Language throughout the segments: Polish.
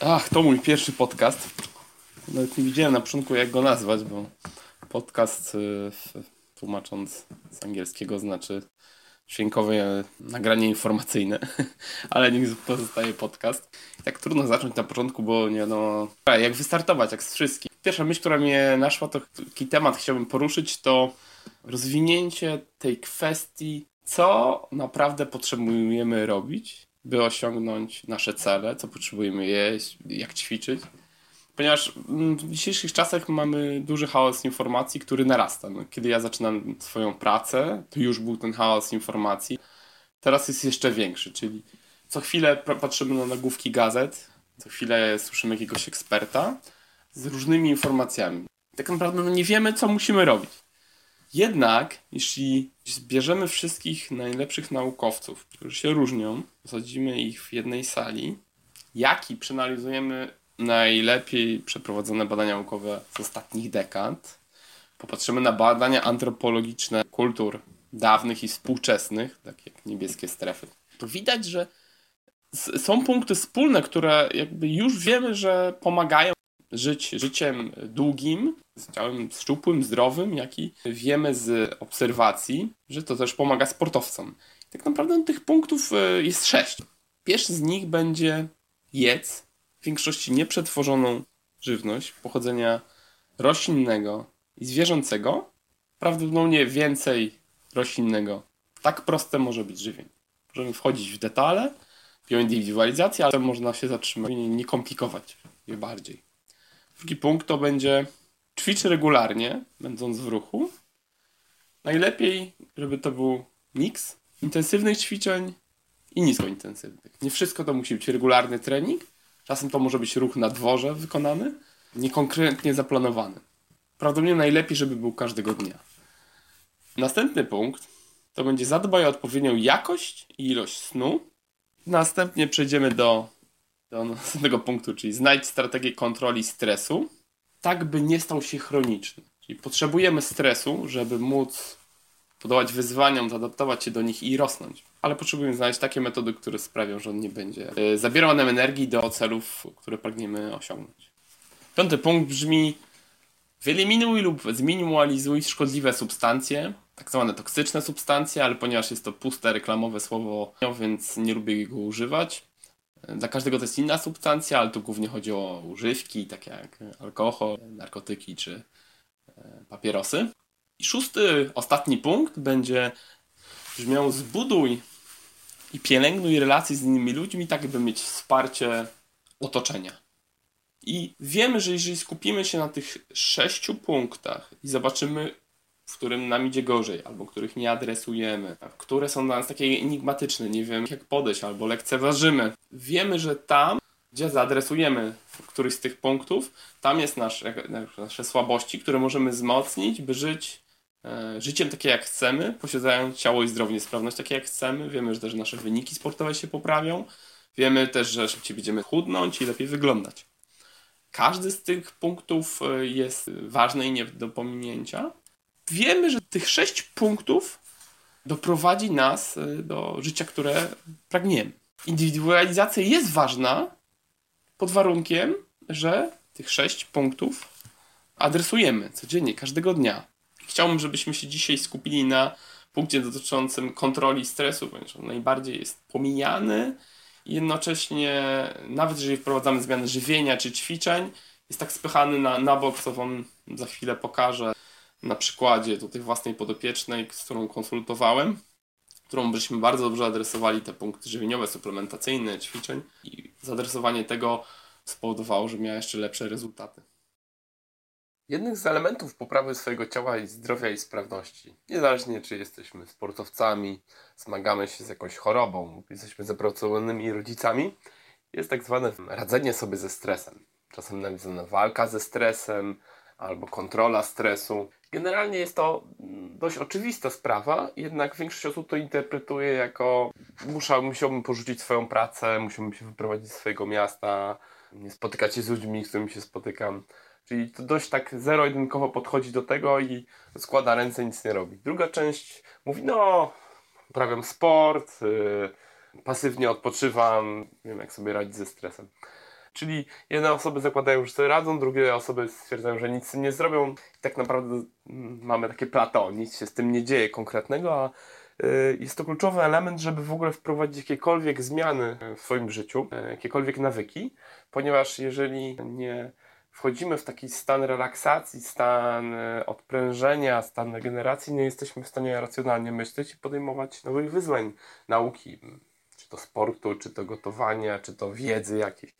Ach, to mój pierwszy podcast. Nawet nie widziałem na początku jak go nazwać, bo podcast y, tłumacząc z angielskiego znaczy dźwiękowe nagranie informacyjne, ale niech pozostaje podcast. Tak trudno zacząć na początku, bo nie no, jak wystartować, jak z wszystkim. Pierwsza myśl, która mnie naszła, to taki temat chciałbym poruszyć, to rozwinięcie tej kwestii, co naprawdę potrzebujemy robić, by osiągnąć nasze cele, co potrzebujemy jeść, jak ćwiczyć. Ponieważ w dzisiejszych czasach mamy duży chaos informacji, który narasta. No, kiedy ja zaczynam swoją pracę, to już był ten chaos informacji. Teraz jest jeszcze większy, czyli co chwilę patrzymy na nagłówki gazet, co chwilę słyszymy jakiegoś eksperta z różnymi informacjami. Tak naprawdę no, nie wiemy, co musimy robić. Jednak, jeśli zbierzemy wszystkich najlepszych naukowców, którzy się różnią, posadzimy ich w jednej sali, jak i przeanalizujemy najlepiej przeprowadzone badania naukowe z ostatnich dekad, popatrzymy na badania antropologiczne kultur dawnych i współczesnych, tak jak niebieskie strefy, to widać, że są punkty wspólne, które jakby już wiemy, że pomagają żyć życiem długim, ciałem szczupłym, zdrowym, jak i wiemy z obserwacji, że to też pomaga sportowcom. Tak naprawdę tych punktów e, jest sześć. Pierwszy z nich będzie jedz w większości nieprzetworzoną żywność pochodzenia roślinnego i zwierzęcego, prawdopodobnie więcej roślinnego. Tak proste może być żywienie. Możemy wchodzić w detale, w indywidualizację, ale można się zatrzymać i nie komplikować je bardziej. Drugi punkt to będzie ćwicz regularnie, będąc w ruchu. Najlepiej, żeby to był miks intensywnych ćwiczeń i niskointensywnych. Nie wszystko to musi być regularny trening. Czasem to może być ruch na dworze wykonany, niekonkretnie zaplanowany. Prawdopodobnie najlepiej, żeby był każdego dnia. Następny punkt to będzie zadbaj o odpowiednią jakość i ilość snu. Następnie przejdziemy do do następnego punktu, czyli znajdź strategię kontroli stresu, tak by nie stał się chroniczny. Czyli potrzebujemy stresu, żeby móc podołać wyzwaniom, zaadaptować się do nich i rosnąć. Ale potrzebujemy znaleźć takie metody, które sprawią, że on nie będzie e, zabierał nam energii do celów, które pragniemy osiągnąć. Piąty punkt brzmi: wyeliminuj lub zminimalizuj szkodliwe substancje, tak zwane toksyczne substancje, ale ponieważ jest to puste reklamowe słowo, więc nie lubię go używać. Dla każdego to jest inna substancja, ale tu głównie chodzi o używki, takie jak alkohol, narkotyki czy e, papierosy. I szósty, ostatni punkt będzie brzmiał zbuduj i pielęgnuj relacje z innymi ludźmi, tak by mieć wsparcie otoczenia. I wiemy, że jeżeli skupimy się na tych sześciu punktach i zobaczymy, w którym nam idzie gorzej, albo których nie adresujemy, które są dla nas takie enigmatyczne, nie wiem jak podejść, albo lekceważymy. Wiemy, że tam, gdzie zaadresujemy któryś z tych punktów, tam jest nasze, nasze słabości, które możemy wzmocnić, by żyć e, życiem takie jak chcemy, posiadając ciało i zdrowie, sprawność takie jak chcemy. Wiemy, że też nasze wyniki sportowe się poprawią. Wiemy też, że szybciej będziemy chudnąć i lepiej wyglądać. Każdy z tych punktów e, jest ważny i nie do pominięcia wiemy, że tych sześć punktów doprowadzi nas y, do życia, które pragniemy. Indywidualizacja jest ważna pod warunkiem, że tych sześć punktów adresujemy codziennie, każdego dnia. Chciałbym, żebyśmy się dzisiaj skupili na punkcie dotyczącym kontroli stresu, ponieważ on najbardziej jest pomijany jednocześnie, nawet jeżeli wprowadzamy zmiany żywienia czy ćwiczeń, jest tak spychany na, na bok, co Wam za chwilę pokażę na przykładzie tutaj własnej podopiecznej, z którą konsultowałem, którą byśmy bardzo dobrze adresowali te punkty żywieniowe, suplementacyjne, ćwiczeń i zadresowanie tego spowodowało, że miała jeszcze lepsze rezultaty. Jednym z elementów poprawy swojego ciała i zdrowia i sprawności, niezależnie czy jesteśmy sportowcami, zmagamy się z jakąś chorobą, jesteśmy zapracowanymi rodzicami, jest tak zwane radzenie sobie ze stresem. Czasem nazywana walka ze stresem, albo kontrola stresu. Generalnie jest to dość oczywista sprawa, jednak większość osób to interpretuje jako muszę, musiałbym porzucić swoją pracę, musiałbym się wyprowadzić z swojego miasta, nie spotykać się z ludźmi, z którymi się spotykam. Czyli to dość tak zero-jedynkowo podchodzi do tego i składa ręce, nic nie robi. Druga część mówi, no, uprawiam sport, yy, pasywnie odpoczywam, wiem jak sobie radzić ze stresem. Czyli jedne osoby zakładają, że sobie radzą, drugie osoby stwierdzają, że nic nie zrobią. I tak naprawdę mm, mamy takie plateau, nic się z tym nie dzieje konkretnego, a y, jest to kluczowy element, żeby w ogóle wprowadzić jakiekolwiek zmiany w swoim życiu, y, jakiekolwiek nawyki, ponieważ jeżeli nie wchodzimy w taki stan relaksacji, stan y, odprężenia, stan regeneracji, nie jesteśmy w stanie racjonalnie myśleć i podejmować nowych wyzwań nauki, czy to sportu, czy to gotowania, czy to wiedzy jakiejś.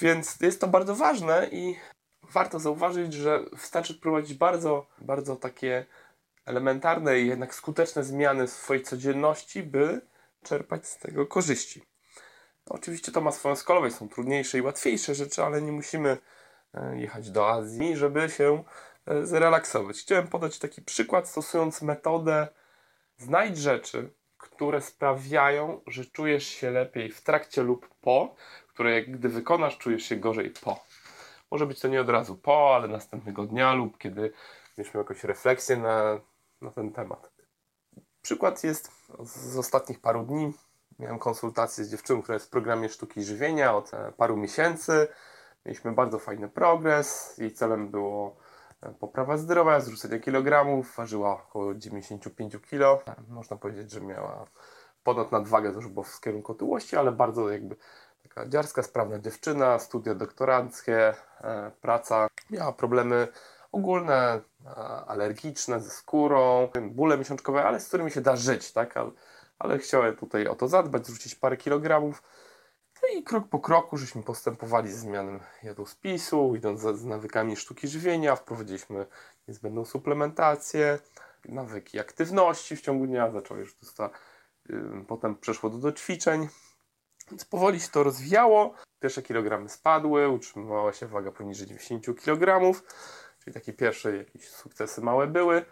Więc jest to bardzo ważne i warto zauważyć, że wystarczy wprowadzić bardzo, bardzo takie elementarne i jednak skuteczne zmiany w swojej codzienności, by czerpać z tego korzyści. Oczywiście to ma swoją skalę, są trudniejsze i łatwiejsze rzeczy, ale nie musimy e, jechać do Azji, żeby się e, zrelaksować. Chciałem podać taki przykład, stosując metodę znajdź rzeczy, które sprawiają, że czujesz się lepiej w trakcie lub po, które gdy wykonasz, czujesz się gorzej po. Może być to nie od razu po, ale następnego dnia lub kiedy mieliśmy jakąś refleksję na, na ten temat. Przykład jest z ostatnich paru dni. Miałem konsultację z dziewczyną, która jest w programie sztuki żywienia od e, paru miesięcy. Mieliśmy bardzo fajny progres. Jej celem było e, poprawa zdrowia, zrzucenie kilogramów. Ważyła około 95 kg. Można powiedzieć, że miała ponad nadwagę, to już było w kierunku otyłości, ale bardzo jakby taka dziarska, sprawna dziewczyna, studia doktoranckie, e, praca. Miała problemy ogólne, e, alergiczne ze skórą, bóle miesiączkowe, ale z którymi się da żyć, tak? Ale, ale chciała tutaj o to zadbać, zrzucić parę kilogramów. No i krok po kroku żeśmy postępowali z zmianą jadłospisu, idąc z, nawykami sztuki żywienia, wprowadziliśmy niezbędną suplementację, nawyki aktywności w ciągu dnia, zaczęła już dostać, potem przeszło do, do ćwiczeń, powoli się to rozwijało. Pierwsze kilogramy spadły, utrzymywała się waga poniżej 90 kg, czyli takie pierwsze jakieś sukcesy małe były.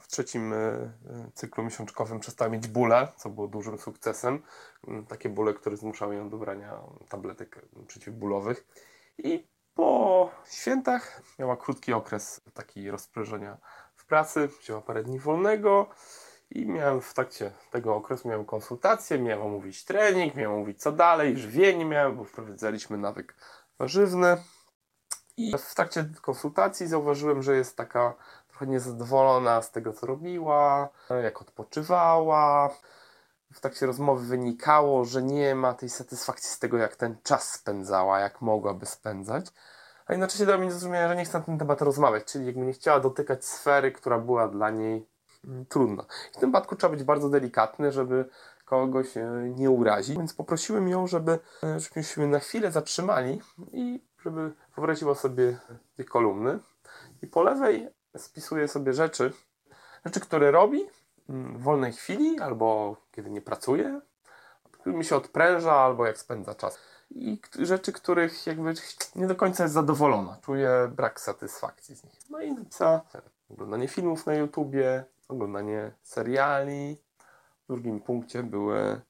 W trzecim e, e, cyklu miesiączkowym przestała mieć bóle, co było dużym sukcesem. Mm, takie bóle, które zmuszały ją do brania tabletek przeciwbólowych. I po świętach miała krótki okres taki rozprężenia w pracy, wzięła parę dni wolnego i miałem w trakcie tego okresu miałem konsultację, miałem omówić trening, miałem omówić co dalej, żywienie miałem, bo wprowadzaliśmy nawyk warzywny. I w trakcie konsultacji zauważyłem, że jest taka trochę niezadowolona z tego, co robiła, jak odpoczywała. W trakcie rozmowy wynikało, że nie ma tej satysfakcji z tego, jak ten czas spędzała, jak mogłaby spędzać. A jednocześnie dała mi do zrozumienia, że nie chce na ten temat rozmawiać, czyli jakby nie chciała dotykać sfery, która była dla niej trudno. W tym wypadku trzeba być bardzo delikatny, żeby kogoś e, nie urazić. Więc poprosiłem ją, żeby, e, żebyśmy na chwilę zatrzymali i żeby wyobraziła sobie dwie kolumny. I po lewej spisuje sobie rzeczy, rzeczy, które robi mm, w wolnej chwili albo kiedy nie pracuje, mi się odpręża albo jak spędza czas. I rzeczy, których jakby nie do końca jest zadowolona. Czuje brak satysfakcji z nich. No i napisała oglądanie filmów na YouTubie, oglądanie seriali. W drugim punkcie były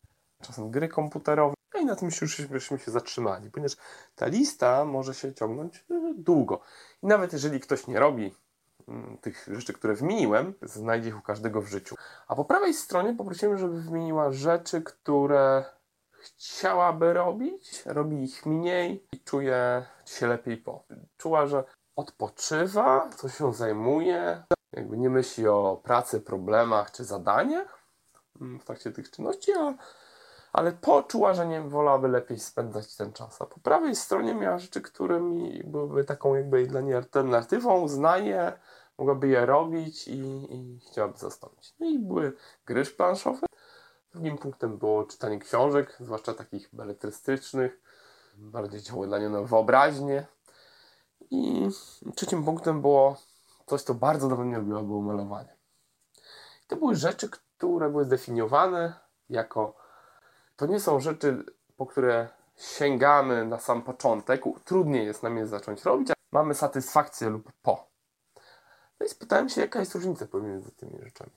czasem gry komputerowe. No i na tym już byśmy się zatrzymali, ponieważ ta lista może się ciągnąć e, długo. I nawet jeżeli ktoś nie robi mm, tych rzeczy, które wymieniłem, znajdzie ich u każdego w życiu. A po prawej stronie poprosiłem, żeby wymieniła rzeczy, które chciałaby robić, robi ich mniej i czuje się lepiej po. Czuła, że odpoczywa, co się zajmuje, jakby nie myśli o pracy, problemach czy zadaniach mm, w trakcie tych czynności, a, ale poczuła, że nie wolałaby lepiej spędzać ten czas. A po prawej stronie miała rzeczy, którymi byłyby taką jakby dla niej alternatywą, znaje, mogłaby je robić i, i chciałaby zastąpić. No i były gry planszowe. Drugim punktem było czytanie książek, zwłaszcza takich beletrystycznych, bardziej działały dla niej na wyobraźnię. I trzecim punktem było coś, co bardzo dawno nie robiła, było malowanie. I to były rzeczy, które były zdefiniowane jako. To nie są rzeczy, po które sięgamy na sam początek. Trudniej jest nam je zacząć robić, a mamy satysfakcję lub po. No i spytałem się, jaka jest różnica pomiędzy tymi rzeczami.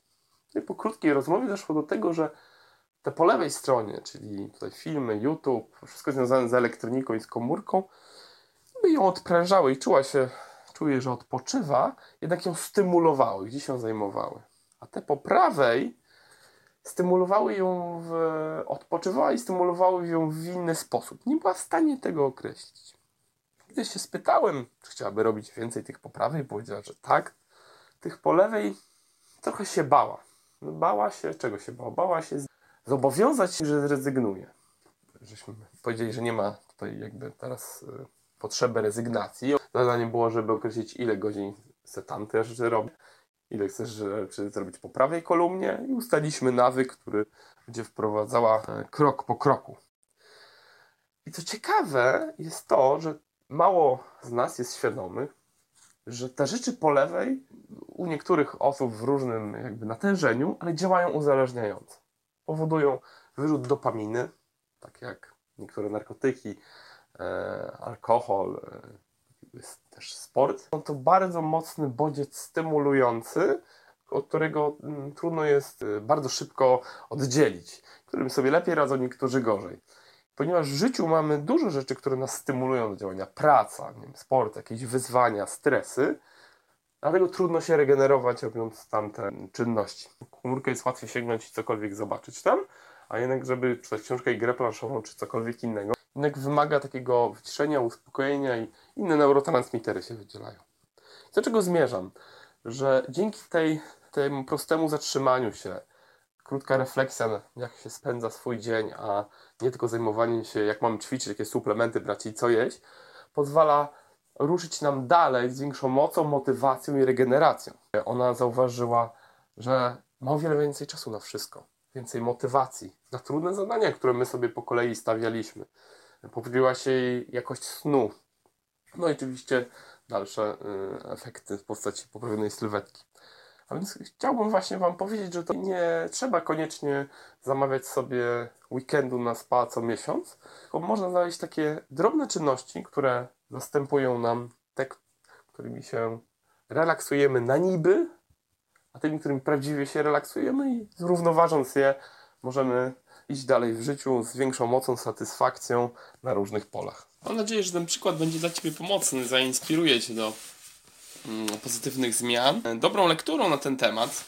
No I po krótkiej rozmowie doszło do tego, że te po lewej stronie, czyli tutaj filmy, YouTube, wszystko związane z elektroniką i z komórką, by ją odprężały i czuła się czuje, że odpoczywa, jednak ją stymulowały, gdzieś ją zajmowały. A te po prawej stymulowały ją, w, odpoczywała i stymulowały ją w inny sposób. Nie była w stanie tego określić. Gdy się spytałem, czy chciałaby robić więcej tych poprawy, powiedziała, że tak. Tych po lewej trochę się bała. Bała się, czego się bała? Bała się zobowiązać się, że zrezygnuje. Żeśmy powiedzieli, że nie ma tutaj jakby teraz y, potrzeby rezygnacji. Zadanie było, żeby określić, ile godzin chce tamte rzeczy robić, ile chcesz rzeczy zrobić po prawej kolumnie i ustaliliśmy nawyk, który będzie wprowadzała e, krok po kroku. I co ciekawe jest to, że mało z nas jest świadomych, że te rzeczy po lewej u niektórych osób w różnym jakby natężeniu, ale działają uzależniająco. Powodują wyrzut dopaminy, tak jak niektóre narkotyki, e, alkohol, e, jest też sport. No to bardzo mocny bodziec stymulujący, od którego mm, trudno jest e, bardzo szybko oddzielić, którym sobie lepiej radzą, niektórzy gorzej. Ponieważ w życiu mamy dużo rzeczy, które nas stymulują do działania. Praca, nie wiem, sport, jakieś wyzwania, stresy. Dlatego trudno się regenerować, robiąc tamte czynności. Komórkę jest łatwiej sięgnąć i cokolwiek zobaczyć tam, a jednak, żeby czytać książkę i grę planszową, czy cokolwiek innego, jednak wymaga takiego wyciszenia, uspokojenia i inne neurotransmitery się wydzielają. Do czego zmierzam? Że dzięki tej, temu prostemu zatrzymaniu się, krótka refleksja, jak się spędza swój dzień, a nie tylko zajmowanie się, jak mam ćwiczyć, jakie suplementy brać i co jeść, pozwala ruszyć nam dalej z większą mocą, motywacją i regeneracją. Ona zauważyła, że ma o wiele więcej czasu na wszystko, więcej motywacji na trudne zadania, które my sobie po kolei stawialiśmy. Poprawiła się jej jakość snu. No i oczywiście dalsze y, efekty w postaci poprawionej sylwetki. A więc chciałbym właśnie Wam powiedzieć, że to nie trzeba koniecznie zamawiać sobie weekendu na spa co miesiąc, bo można znaleźć takie drobne czynności, które zastępują nam te, którymi się relaksujemy na niby, a tymi, którymi prawdziwie się relaksujemy i zrównoważąc je, możemy iść dalej w życiu z większą mocą, satysfakcją na różnych polach. Mam nadzieję, że ten przykład będzie dla Ciebie pomocny, zainspiruje Cię do mm, pozytywnych zmian. Dobrą lekturą na ten temat,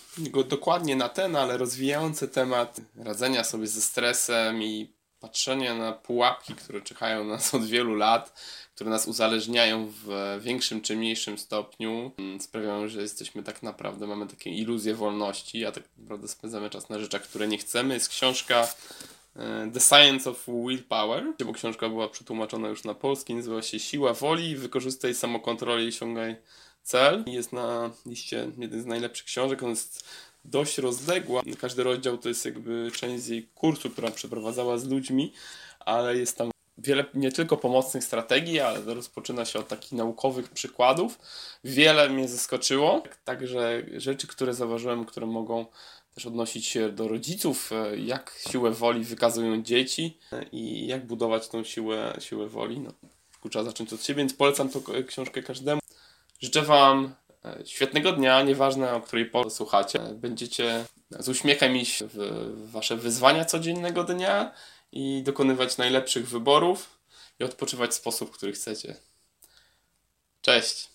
dokładnie na ten, ale rozwijający temat radzenia sobie ze stresem i patrzenia na pułapki, które czekają nas od wielu lat, które nas uzależniają w większym czy mniejszym stopniu, mm, sprawiają, że jesteśmy tak naprawdę, mamy takie iluzje wolności, a tak naprawdę spędzamy czas na rzeczach, które nie chcemy. Jest książka e, The Science of Willpower, bo książka była przetłumaczona już na polski, nazywa się Siła Woli, wykorzystaj samokontrolę i osiągaj cel. Jest na liście jeden z najlepszych książek, on jest dość rozległa. Każdy rozdział to jest jakby część jej kursu, która przeprowadzała z ludźmi, ale jest tam wiele nie tylko pomocnych strategii, ale rozpoczyna się od takich naukowych przykładów. Wiele mnie zaskoczyło, także rzeczy, które zauważyłem, które mogą też odnosić się do rodziców, e, jak siłę woli wykazują dzieci e, i jak budować tą siłę, siłę woli. No, trzeba zacząć od siebie, więc polecam tą książkę każdemu. Życzę Wam świetnego dnia, nieważne o której porze słuchacie. Będziecie z uśmiechem iść w Wasze wyzwania codziennego dnia i dokonywać najlepszych wyborów i odpoczywać w sposób, który chcecie. Cześć!